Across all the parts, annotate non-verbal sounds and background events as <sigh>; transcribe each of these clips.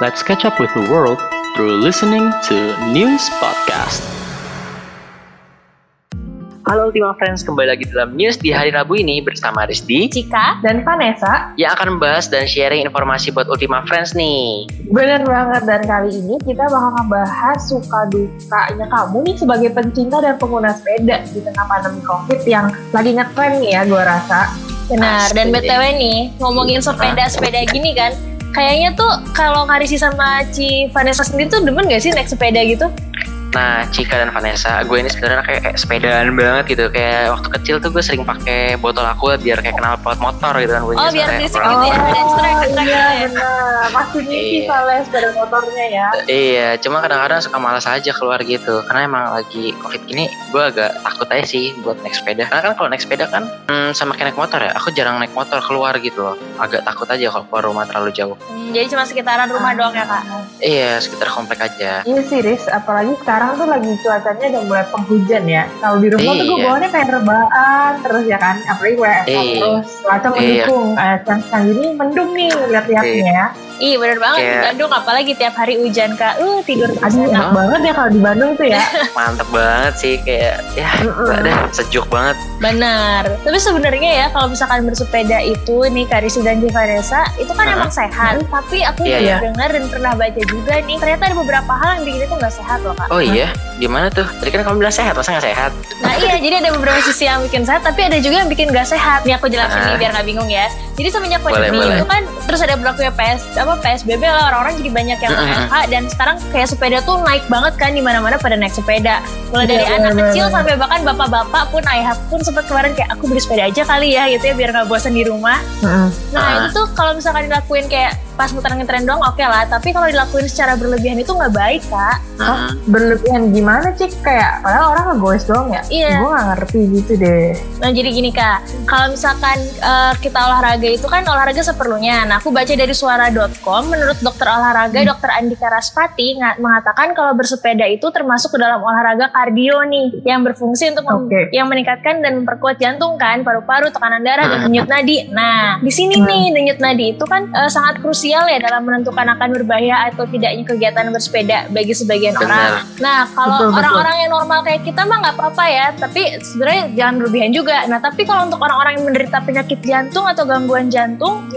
Let's catch up with the world through listening to News Podcast. Halo Ultima Friends, kembali lagi dalam news di hari Rabu ini bersama Rizdi Cika dan Vanessa. yang akan membahas dan sharing informasi buat Ultima Friends nih. Bener banget dan kali ini kita bakal ngebahas suka dukanya kamu nih sebagai pencinta dan pengguna sepeda di tengah pandemi covid yang lagi ngetren nih ya gue rasa. Benar, Asli. dan BTW nih, ngomongin sepeda-sepeda gini kan Kayaknya tuh kalau Karisi sama Ci Vanessa sendiri tuh demen gak sih naik sepeda gitu? Nah, Cika dan Vanessa, gue ini sebenarnya kayak, kayak sepedaan banget gitu. Kayak waktu kecil tuh gue sering pakai botol aku biar kayak kenal pot motor gitu kan. Oh, biar berisik gitu ya, ada strek-strek iya bener. Pasti mimpi Iya. soalnya sepeda motornya ya. Iya, cuma kadang-kadang suka malas aja keluar gitu. Karena emang lagi covid gini, gue agak takut aja sih buat naik sepeda. Karena kan kalau naik sepeda kan hmm, sama kayak naik motor ya. Aku jarang naik motor keluar gitu loh. Agak takut aja kalau keluar rumah terlalu jauh. Hmm, jadi cuma sekitaran rumah doang ya kak? Iya, sekitar komplek aja. Iya sih Riz, apalagi sekarang tuh lagi cuacanya udah mulai penghujan ya. Kalau di rumah tuh gue Iya. bawaannya kayak rebahan terus ya kan, apalagi WFH Iya. terus cuaca Iya. mendukung. Eh, siang gini mendung nih lihat-lihatnya ya. Iya bener banget di Kayak- Bandung apalagi tiap hari hujan kak Uh tidur terus Aduh enak banget ya kalau di Bandung tuh ya. <laughs> Mantep banget sih kayak ya ada sejuk banget. Benar. Tapi sebenarnya ya kalau misalkan bersepeda itu nih Karisi dan Ci Vanessa itu kan Heeh. emang sehat. Tapi aku Iya, juga iya. dengar dan pernah baca juga nih ternyata ada beberapa hal yang bikin itu nggak sehat loh kak. Oh iya, gimana tuh? Tadi kan kamu bilang sehat, masa gak sehat? Nah iya, jadi ada beberapa sisi yang bikin sehat, tapi ada juga yang bikin gak sehat. Nih aku jelasin nih Ah. biar gak bingung ya. Jadi semenjak pandemi itu kan terus ada berlakunya PS apa PSBB lah orang-orang jadi banyak yang. WFH dan sekarang kayak sepeda tuh naik banget kan di mana-mana pada naik sepeda. Mulai dari Iya, anak bener, kecil sampai bahkan bapak-bapak pun ayah pun sempat kemarin kayak aku beli sepeda aja kali ya gitu ya biar gak bosan di rumah. Nah Ah. itu tuh kalau misalkan dilakuin kayak pas muter-ngetren doang oke lah, tapi kalau dilakuin secara berlebihan itu nggak baik kak. Hmm. Berlebihan gimana cik? Kayak padahal orang ngegoes doang ya. Iya. Gue gak ngerti gitu deh. Nah jadi gini kak, kalau misalkan eh, kita olahraga itu kan olahraga seperlunya. Nah aku baca dari suara.com, menurut dokter olahraga dokter Andika Raspati nga- mengatakan kalau bersepeda itu termasuk ke dalam olahraga kardio nih, yang berfungsi untuk mem- Oke. yang meningkatkan dan memperkuat jantung kan, paru-paru, tekanan darah dan Hmm. denyut nadi. Nah di sini Hmm. nih denyut nadi itu kan eh, sangat krusial ya dalam menentukan akan berbahaya atau tidaknya kegiatan bersepeda bagi sebagian Benar. orang. Nah, kalau orang-orang yang normal kayak kita mah nggak apa-apa ya, tapi sebenarnya jangan berlebihan juga. Nah, tapi kalau untuk orang-orang yang menderita penyakit jantung atau gangguan jantung,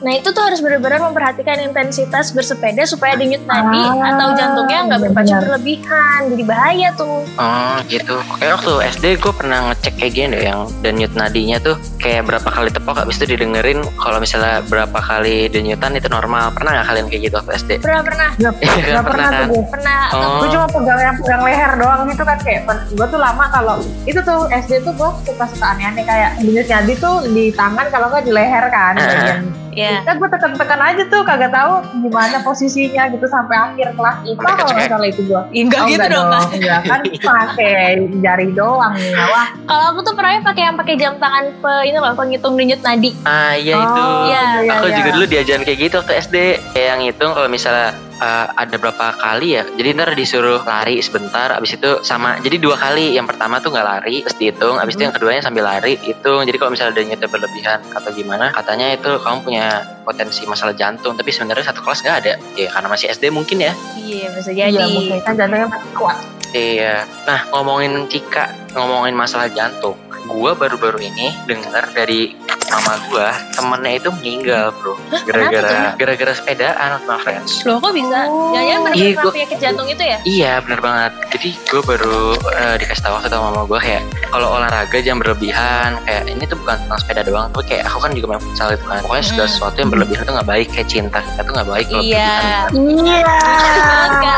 nah itu tuh harus benar-benar memperhatikan intensitas bersepeda supaya denyut nadi Ah, atau jantungnya nggak berpacu berlebihan, jadi bahaya tuh. Oh gitu. Kayak waktu SD gue pernah ngecek kayak gini deh yang denyut nadinya tuh kayak berapa kali tepok habis itu didengerin kalau misalnya berapa kali denyutan itu normal. Pernah nggak kalian kayak gitu waktu SD? Pernah pernah Gak, Iya, <laughs> gak pernah tuh gue. pernah Oh. Gue cuma pegang yang pegang leher doang gitu kan kayak gue tuh lama kalau itu tuh SD tuh gue suka suka aneh-aneh kayak denyut nadi tuh di tangan kalau nggak di leher kan Ah. bagian ya. Kan gue tekan-tekan aja tuh kagak tahu gimana posisinya gitu sampai akhir kelas IPA kalau nggak salah itu gue. Enggak gitu dong. Kak. Ya kan <laughs> pakai jari doang nih ya. Wah. Kalau aku tuh pernah pakai yang pakai jam tangan pe ini loh penghitung denyut nadi. Ah iya itu. Oh, Iya. iya, Aku iya. juga dulu diajarin kayak gitu waktu SD. Kayak yang hitung kalau misalnya uh, ada berapa kali ya. Jadi ntar disuruh lari sebentar. Abis itu sama. Jadi dua kali. Yang pertama tuh nggak lari. Terus dihitung. Abis itu yang keduanya sambil lari. Hitung. Jadi kalau misalnya denyutnya berlebihan atau gimana. Katanya itu kamu punya potensi masalah jantung. Tapi sebenarnya satu kelas nggak ada. Ya karena masih SD mungkin ya. Iya, bisa Iya jadi. mungkin kan jantungnya masih kuat. Iya. Nah ngomongin Cika, ngomongin masalah jantung. Gua baru-baru ini dengar dari mama gua temennya itu meninggal bro. Gara-gara gara-gara sepedaan sama friends. Loh kok bisa? Oh. Iya, gua- penyakit jantung itu ya? Iya bener banget. Jadi gue baru eh, dikasih tahu waktu itu sama mama gue kayak kalau olahraga jangan berlebihan. Kayak ini tuh bukan tentang sepeda doang. Tapi kayak aku kan juga main futsal gitu kan. Pokoknya segala Hmm. sesuatu yang berlebihan itu nggak baik. Kayak cinta kita tuh nggak baik kalau Iya. berlebihan. Iya.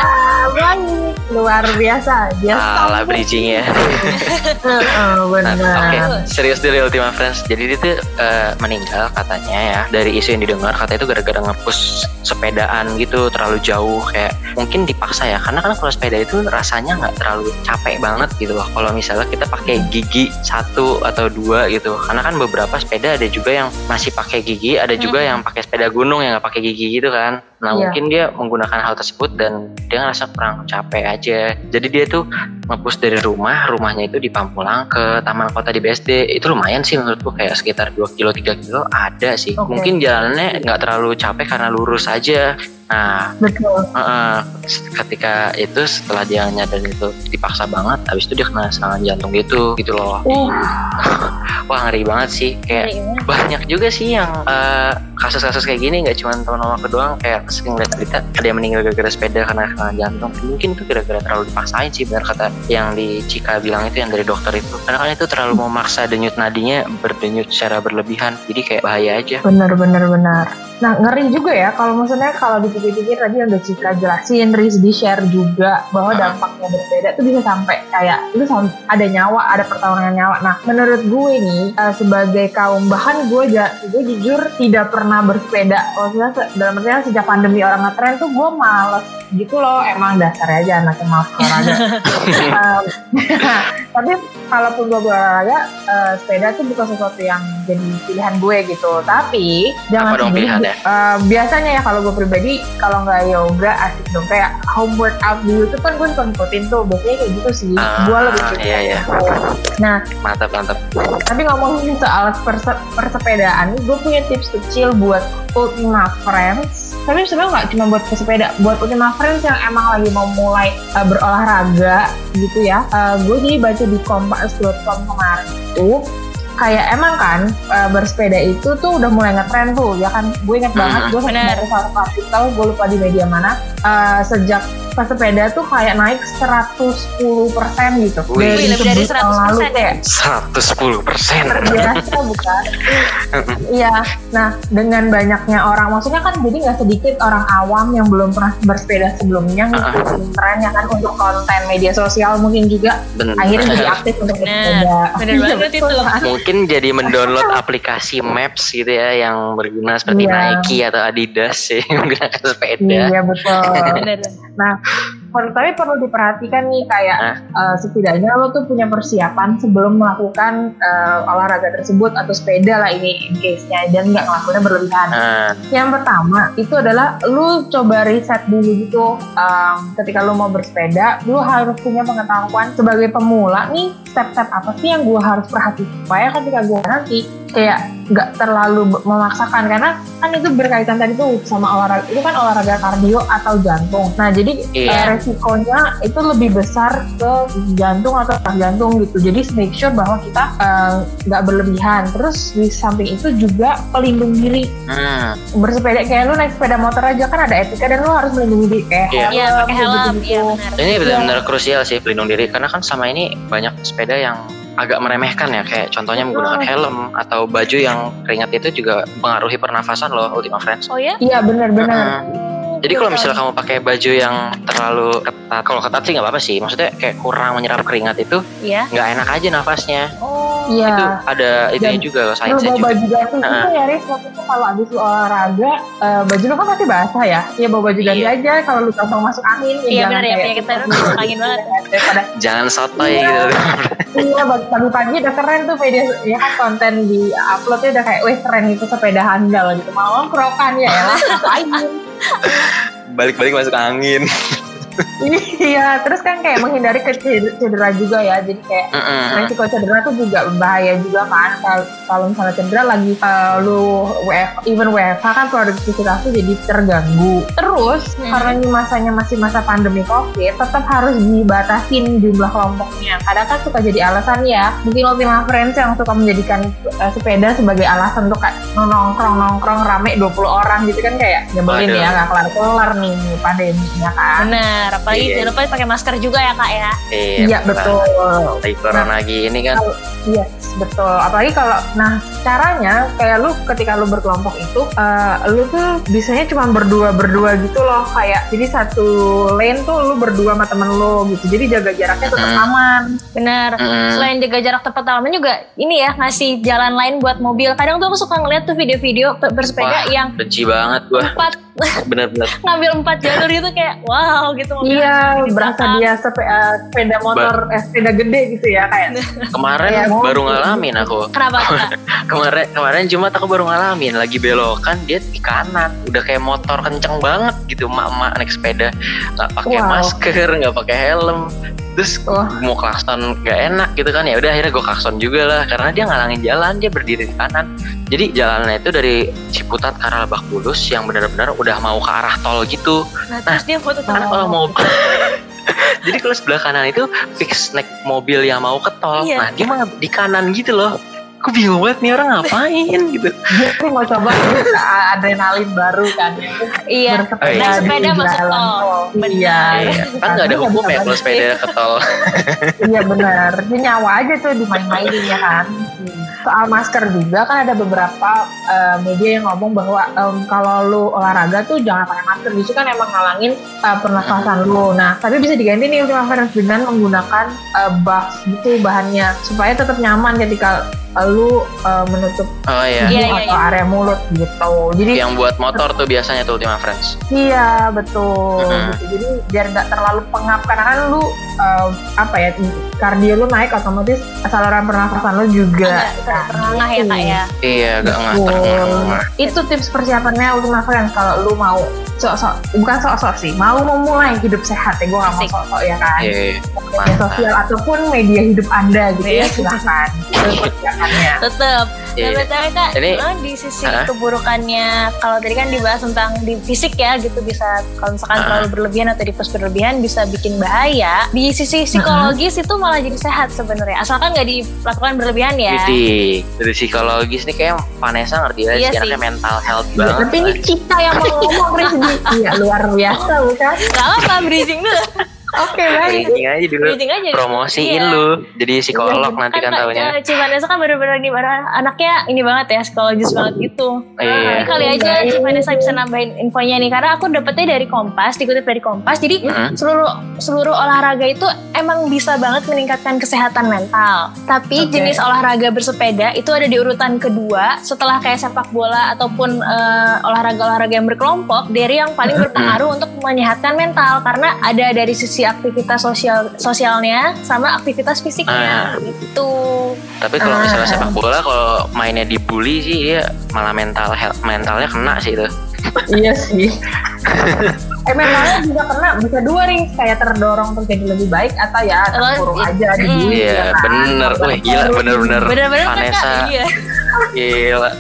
Baik. Luar biasa. Dia Salah bridgingnya. <laughs> Heeh, Nah, benar. Oke, serius dari Ultima Friends. Jadi dia eh, meninggal katanya ya. Dari isu yang didengar katanya itu gara-gara ngepush sepedaan gitu terlalu jauh kayak mungkin dipaksa ya. Karena kan kalau sepeda itu rasanya nggak terlalu capek banget gitu loh. Kalau misalnya kita pakai gigi satu atau dua gitu. Karena kan beberapa sepeda ada juga yang masih pakai gigi, ada juga Hmm. yang pakai sepeda gunung yang nggak pakai gigi gitu kan. Nah Iya. mungkin dia menggunakan hal tersebut dan dia ngerasa kurang capek aja. Jadi dia tuh ngepush dari rumah, rumahnya itu di Pamulang ke Taman Kota di BSD. Itu lumayan sih menurutku kayak sekitar 2 kilo 3 kilo ada sih. Oke. Mungkin jalannya nggak terlalu capek karena lurus aja. Nah, Betul. uh, ketika itu setelah dia nyadar itu dipaksa banget, habis itu dia kena serangan jantung gitu, gitu loh. Uh, <laughs> Wah ngeri banget sih, kayak Ngeri. banyak juga sih yang eh, kasus-kasus kayak gini nggak cuma teman aku doang kayak sering lihat berita ada yang meninggal gara-gara sepeda karena serangan jantung mungkin itu gara-gara terlalu dipaksain sih benar kata yang di Cika bilang itu yang dari dokter itu karena kan itu terlalu memaksa denyut nadinya berdenyut secara berlebihan jadi kayak bahaya aja bener bener benar. Nah ngeri juga ya kalau maksudnya kalau dipikir-pikir tadi yang udah Cika jelasin, Riz di share juga bahwa Ah. dampaknya berbeda tuh bisa sampai kayak itu ada nyawa, ada pertaruhan nyawa. Nah menurut gue nih eh, sebagai kaum bahan gue gue jujur tidak pernah bersepeda. Maksudnya dalam artian sejak pandemi orang ngetren tuh gue males gitu loh. Emang dasar aja anaknya malas olahraga. <laughs> <laughs> tapi kalaupun gue berolahraga eh, sepeda tuh bukan sesuatu yang jadi pilihan gue gitu tapi jangan Apa dong sedih. pilihannya? Eh, biasanya ya kalau gue pribadi kalau nggak yoga asik dong kayak home workout di YouTube kan gue suka ngikutin tuh biasanya kayak gitu sih Ah, gue lebih suka iya, iya. gitu. nah mantap mantap tapi ngomongin soal perse- persepedaan gue punya tips kecil buat Ultima Friends tapi sebenarnya nggak cuma buat pesepeda buat Ultima Friends yang emang lagi mau mulai uh, berolahraga gitu ya. Uh, gue jadi baca di kompas.com kemarin itu kayak emang kan uh, bersepeda itu tuh udah mulai ngetren tuh ya kan? Gue inget banget gue dari salah satu artikel gue lupa di media mana uh, sejak pesepeda tuh kayak naik 110% gitu Wih. Wih, lebih dari 11 tahun 100% lalu ya? kayak 110 persen biasa bukan <laughs> iya nah dengan banyaknya orang maksudnya kan jadi nggak sedikit orang awam yang belum pernah bersepeda sebelumnya ngikutin trennya kan untuk konten media sosial mungkin juga akhirnya jadi aktif untuk Bener. bersepeda Bener Iya, banget itu. mungkin jadi mendownload <laughs> aplikasi Maps gitu ya yang berguna seperti Iya. Nike atau Adidas <laughs> sih menggunakan sepeda iya betul Bener. Per- tapi perlu diperhatikan nih kayak Hah? eh, setidaknya lo tuh punya persiapan sebelum melakukan eh, olahraga tersebut atau sepeda lah ini in case-nya dan nggak ngelakuinnya berlebihan. Nah, Yang pertama itu adalah lu coba riset dulu gitu um, ketika lu mau bersepeda, lu harus punya pengetahuan sebagai pemula nih step-step apa sih yang gue harus perhatikan supaya ketika gue nanti kayak nggak terlalu memaksakan karena kan itu berkaitan tadi tuh sama olahraga itu kan olahraga kardio atau jantung. Nah jadi Iya. eh, resikonya itu lebih besar ke jantung atau otak jantung gitu. Jadi make sure bahwa kita eh, nggak berlebihan. Terus di samping itu juga pelindung diri hmm, bersepeda kayak lu naik sepeda motor aja kan ada etika dan lu harus melindungi diri kayak Iya. Iya, pakai helm. gitu-gitu. Iya, benar. ini benar-benar krusial sih pelindung diri karena kan sama ini banyak sepeda yang agak meremehkan ya kayak contohnya menggunakan helm atau baju yang keringat itu juga mengaruhi pernafasan loh Ultima Friends. Oh ya? Iya benar-benar. Heeh. Jadi kalau misalnya kamu pakai baju yang terlalu ketat, kalau ketat sih nggak apa-apa sih. Maksudnya kayak kurang menyerap keringat itu Iya. nggak enak aja nafasnya. Oh. Iya. Itu ada itunya Dan juga loh sainsnya bawa juga. baju ganti Heeh. itu ya Riz waktu itu kalau abis lu olahraga eh, baju lu kan pasti basah ya Iya bawa baju ganti Iya. aja kalau lu gampang masuk angin Iya, jangan benar ya, kayak penyakit kita terus masuk angin banget. daripada Jangan sotoy Iya. gitu. iya pagi- pagi-pagi udah keren tuh media ya kan konten di uploadnya udah kayak weh keren itu sepeda handal gitu mau kerokan ya ya Balik-balik masuk angin. Iya terus kan kayak menghindari cedera juga ya jadi kayak Mm-mm. resiko cedera tuh juga bahaya juga kan Kal- kalau misalnya cedera lagi uh, lu WF, even WFH kan produktivitas tuh jadi terganggu terus Hmm. karena ini masanya masih masa pandemi covid tetap harus dibatasin jumlah kelompoknya kadang kan suka jadi alasan ya mungkin Ultima Friends yang suka menjadikan uh, sepeda sebagai alasan untuk kayak nongkrong nongkrong rame 20 orang gitu kan kayak nyebelin Waduh. ya nggak kelar kelar nih pandeminya kan Benar. Apalagi Iya. jangan lupa pakai masker juga ya kak ya. iya betul Lagi corona gini kan. Yes, betul. Apalagi kalau, nah caranya kayak lu ketika lu berkelompok itu, eh, lu tuh bisanya cuma berdua-berdua gitu loh. Kayak jadi satu lane tuh lu berdua sama temen lu gitu. Jadi jaga jaraknya tetap Hmm. aman. Benar. Mm-mm. Selain jaga jarak tempat aman juga ini ya ngasih jalan lain buat mobil. Kadang tuh aku suka ngeliat tuh video-video pe- bersepeda Wah. yang Benci banget gua. empat Bener-bener. <laughs> ngambil empat jalur itu kayak wow gitu. mobilnya Iya, berasa dia sepe- sepeda motor, eh, sepeda gede gitu ya kayak. Kemarin mobil. baru ngalamin aku. Kenapa? <laughs> Kemarin kemarin Jumat aku baru ngalamin lagi belokan dia di kanan. Udah kayak motor kenceng banget gitu emak-emak naik sepeda. nggak pakai Wow. masker, nggak pakai helm. Terus Wah. mau klakson nggak enak gitu kan ya udah akhirnya gue klakson juga lah karena dia ngalangin jalan dia berdiri di kanan Jadi jalanannya itu dari Ciputat ke arah Lebak Bulus yang benar-benar udah mau ke arah tol gitu. Nah, terus dia foto Karena kalau mau <laughs> Jadi kalau sebelah kanan itu fix naik mobil yang mau ke tol. Iya. Nah, dia mah di kanan gitu loh. Aku bingung banget nih orang ngapain gitu. Gue mau coba uh, adrenalin baru kan. Iya. Oh, iya. Naik sepeda masuk tol. Iya. Iya, kan nggak ada hukum ya kalau sepeda ke tol. Iya benar. Dia nyawa aja tuh dimain-mainin ya kan. <laughs> Soal masker juga kan ada beberapa uh, media yang ngomong bahwa um, kalau lu olahraga tuh jangan pakai masker. Justru kan emang ngalangin uh, pernafasan lu. Nah tapi bisa diganti nih Ultima Friends dengan menggunakan uh, buff gitu bahannya supaya tetap nyaman ketika lu uh, menutup Oh iya. Iya, hidung iya, atau iya. area mulut gitu. Jadi Yang buat motor tuh biasanya tuh Ultima Friends. Iya betul. Mhm. Gitu. Jadi biar nggak terlalu pengap karena kan lu um, apa ya kardio lu naik otomatis saluran pernafasan lu juga. Agak terengah ya kak ya. Iya, gak Betul. nganter. Itu tips persiapannya Ultima Friends kalau lu mau sok-sok bukan sok-sok sih mau memulai hidup sehat ya gue nggak mau sok-sok ya kan Iya, media mantap. sosial ataupun media hidup anda gitu Iya. ya silahkan <laughs> persiapannya Tetep. iya. Nah, BTW kak, di sisi Hah? keburukannya, kalau tadi kan dibahas tentang di fisik ya gitu bisa kalau misalkan Hah? terlalu berlebihan atau di berlebihan bisa bikin bahaya. Di sisi psikologis itu malah jadi sehat sebenarnya, asalkan nggak dilakukan berlebihan ya. Jadi dari psikologis nih kayak Vanessa ngerti ya Iya sih mental health Ya, banget. tapi ini kita yang mau ngomong Rizky iya luar biasa bukan Gak apa bridging dulu, oke baik Bridging aja dulu. bridging aja. Promosiin Iya. lu jadi psikolog nanti kan Kak, tahunya. Ci Vanessa kan bener-bener bener- anaknya ini banget ya psikologis banget gitu. Iya. Nah, kali aja Baik. Ci Vanessa bisa nambahin infonya nih karena aku dapetnya dari Kompas, dikutip dari Kompas. Jadi Mm-mm. seluruh seluruh olahraga itu emang bisa banget meningkatkan kesehatan mental. Tapi Oke. jenis olahraga bersepeda itu ada di urutan kedua setelah kayak sepak bola ataupun eh, olahraga-olahraga yang berkelompok dari yang paling berpengaruh untuk menyehatkan mental karena ada dari sisi aktivitas sosial sosialnya sama aktivitas fisiknya gitu. Tapi kalau Ah. misalnya sepak bola kalau mainnya dibully sih dia malah mental health mentalnya kena sih itu. <laughs> iya sih <laughs> eh mentalnya juga kena bisa dua ring kayak terdorong untuk jadi lebih baik atau ya terkurung aja di mm. diri, Iya, ya kan? bener. Wih, gila bener-bener. Bener-bener kan Vanessa. kak? Iya. Gila.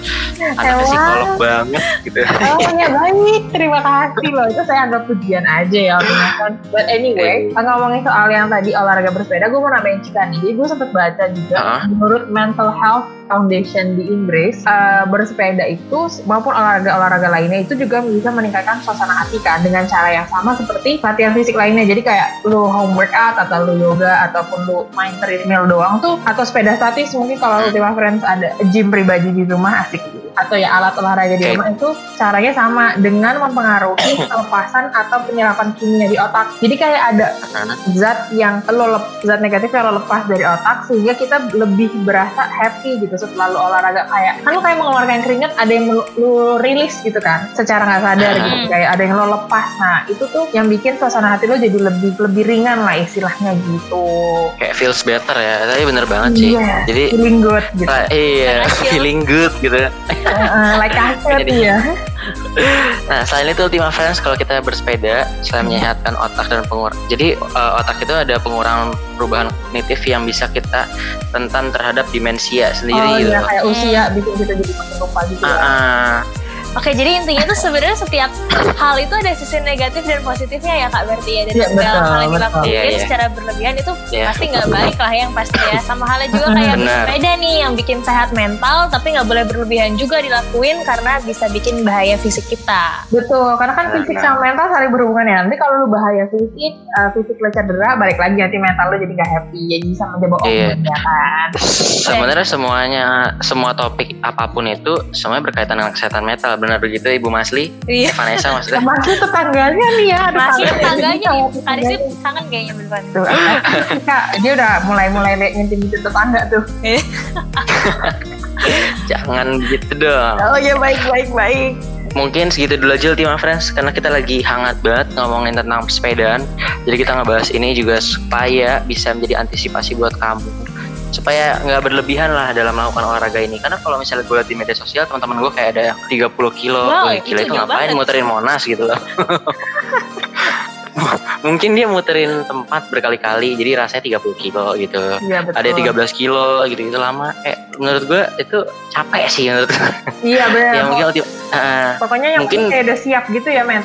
Anaknya Elah. psikolog banget gitu. Oh ya baik, terima kasih loh. Itu saya anggap pujian aja ya. But anyway, Eh. ngomongin soal yang tadi olahraga bersepeda, gue mau nambahin Cika nih. Jadi gue sempat baca juga, Ah. menurut Mental Health Foundation di Inggris, eh, bersepeda itu maupun olahraga-olahraga lainnya itu juga bisa meningkatkan suasana hati kan dengan cara yang sama seperti latihan fisik lainnya. Jadi kayak lu home workout atau lu yoga ataupun lu main treadmill doang tuh atau sepeda statis mungkin kalau Ultima Friends ada gym pribadi di rumah asik atau ya alat olahraga di Oke. rumah itu caranya sama dengan mempengaruhi pelepasan atau penyerapan kimia di otak. Jadi kayak ada zat yang lo zat negatif yang lo lepas dari otak sehingga kita lebih berasa happy gitu setelah lo olahraga kayak kan lo kayak mengeluarkan keringat ada yang lo, rilis gitu kan secara nggak sadar gitu Hmm. kayak ada yang lo lepas nah itu tuh yang bikin suasana hati lo jadi lebih lebih ringan lah istilahnya gitu Kayak feels better ya. Tapi bener banget sih. Iya, Jadi feeling good gitu ah, iya. Feeling good gitu. Heeh, like kaset ya Nah, selain itu Ultima Friends kalau kita bersepeda selain menyehatkan otak dan pengur jadi eh, otak itu ada pengurangan perubahan kognitif yang bisa kita rentan terhadap demensia sendiri oh gitu. iya loh. kayak usia bikin kita jadi makin lupa gitu ya ah. Oke, jadi intinya tuh sebenarnya setiap hal itu ada sisi negatif dan positifnya ya kak berarti ya dari Iya, segala betul, hal yang betul. dilakukan Iya, iya. secara berlebihan itu Iya. pasti nggak baik lah yang pasti ya. Sama halnya juga kayak bersepeda nih yang bikin sehat mental tapi nggak boleh berlebihan juga dilakuin karena bisa bikin bahaya fisik kita. Betul, karena kan fisik sama mental saling berhubungan ya. Nanti kalau lu bahaya fisik, uh, fisik lu cedera, balik lagi nanti mental lu jadi gak happy, jadi bisa menjebak Iya. ya kan. Sebenarnya semuanya semua topik apa pun itu semuanya berkaitan dengan kesehatan mental. Benar begitu Ibu Masli? Iya. Eh, Vanessa maksudnya. Masih tetangganya nih ya, ada Masih tangganya. tetangganya nih. Tadi sih kangen kayaknya beneran. Tuh, eh, Kak, dia udah mulai-mulai ngintip-ngintip tetangga tuh. <laughs> Jangan gitu dong. Oh iya baik baik baik. Mungkin segitu dulu aja Ultima Friends karena kita lagi hangat banget ngomongin tentang sepedaan. Jadi kita ngebahas ini juga supaya bisa menjadi antisipasi buat kamu. Supaya nggak berlebihan lah dalam melakukan olahraga ini. Karena kalau misalnya gue liat di media sosial teman-teman gue kayak ada yang 30 kilo. Wow, gila itu itu ngapain banget. muterin Monas gitu loh. <laughs> mungkin dia muterin tempat berkali-kali jadi rasanya 30 kilo gitu Iya betul. ada 13 kilo gitu gitu lama kayak menurut gue itu capek sih menurut gue Iya <laughs> benar. ya mungkin eh, Pokoknya yang mungkin- kayak udah siap gitu ya men.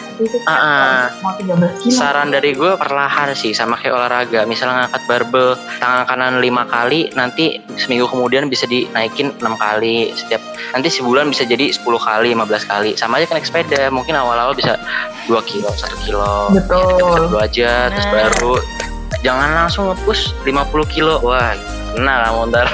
Mau 13 kilo. saran dari gue perlahan sih sama kayak olahraga misalnya ngangkat barbel tangan kanan lima kali nanti seminggu kemudian bisa dinaikin enam kali setiap nanti sebulan bisa jadi 10 kali 15 kali sama aja kan naik sepeda mungkin awal-awal bisa 2 kilo 1 kilo Betul. Ya, aja terus Nah. baru jangan langsung nge-push 50 kilo wah kena kamu ntar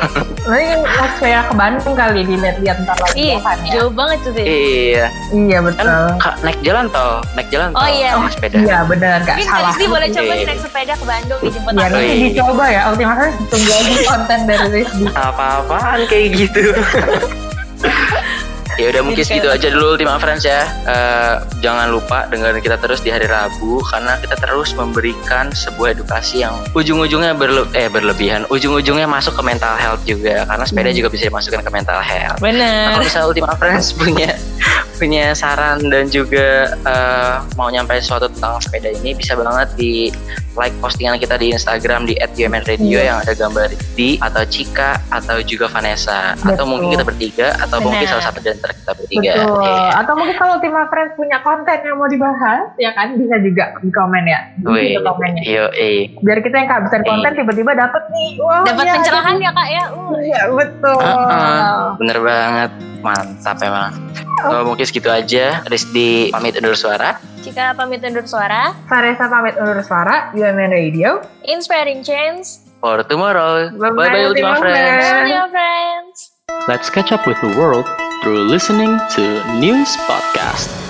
Nanti kan pas saya ke Bandung kali dilihat-lihat ntar lagi Iya, kan ya. jauh banget tuh. Tin. iya Iya kan betul. ka- naik jalan tol naik jalan Oh, tol iya. naik sepeda Iya benar gak Mungkin salah. Rizky boleh coba Iya. naik sepeda ke Bandung dijemput Iya aku. nanti Iya. dicoba ya. Ultima tunggu aja konten dari Rizky. apa-apaan kayak gitu <laughs> ya udah mungkin segitu aja dulu Ultima Friends ya Eh, jangan lupa dengerin kita terus di hari Rabu karena kita terus memberikan sebuah edukasi yang ujung-ujungnya berle eh berlebihan ujung-ujungnya masuk ke mental health juga karena sepeda Hmm. juga bisa dimasukkan ke mental health Nah, Bener. kalau misalnya Ultima Friends <laughs> punya punya saran dan juga eh, mau nyampe sesuatu tentang sepeda ini bisa banget di like postingan kita di Instagram di @umnradio Iya. yang ada gambar di atau Cika atau juga Vanessa atau Betul. mungkin kita bertiga atau mungkin Benar. salah satu dari antara kita bertiga. Betul. Iya. Atau mungkin kalau Ultima Friends punya konten yang mau dibahas, ya kan bisa juga di komen ya. Di komennya. Yo, eh. Biar kita yang kehabisan konten tiba-tiba dapet nih. Wah, Dapat iya, pencerahan ya kak ya. Uh. Iya betul. Ah, Bener banget, mantap emang. Oh. Oh, mungkin segitu aja. Rizdi pamit undur suara. Jika pamit undur suara, Vanessa pamit undur suara, UMN Radio. inspiring change. For tomorrow. Bye-bye, Ultima Ultima Friends. Bye, friends. Let's catch up with the world through listening to News Podcast.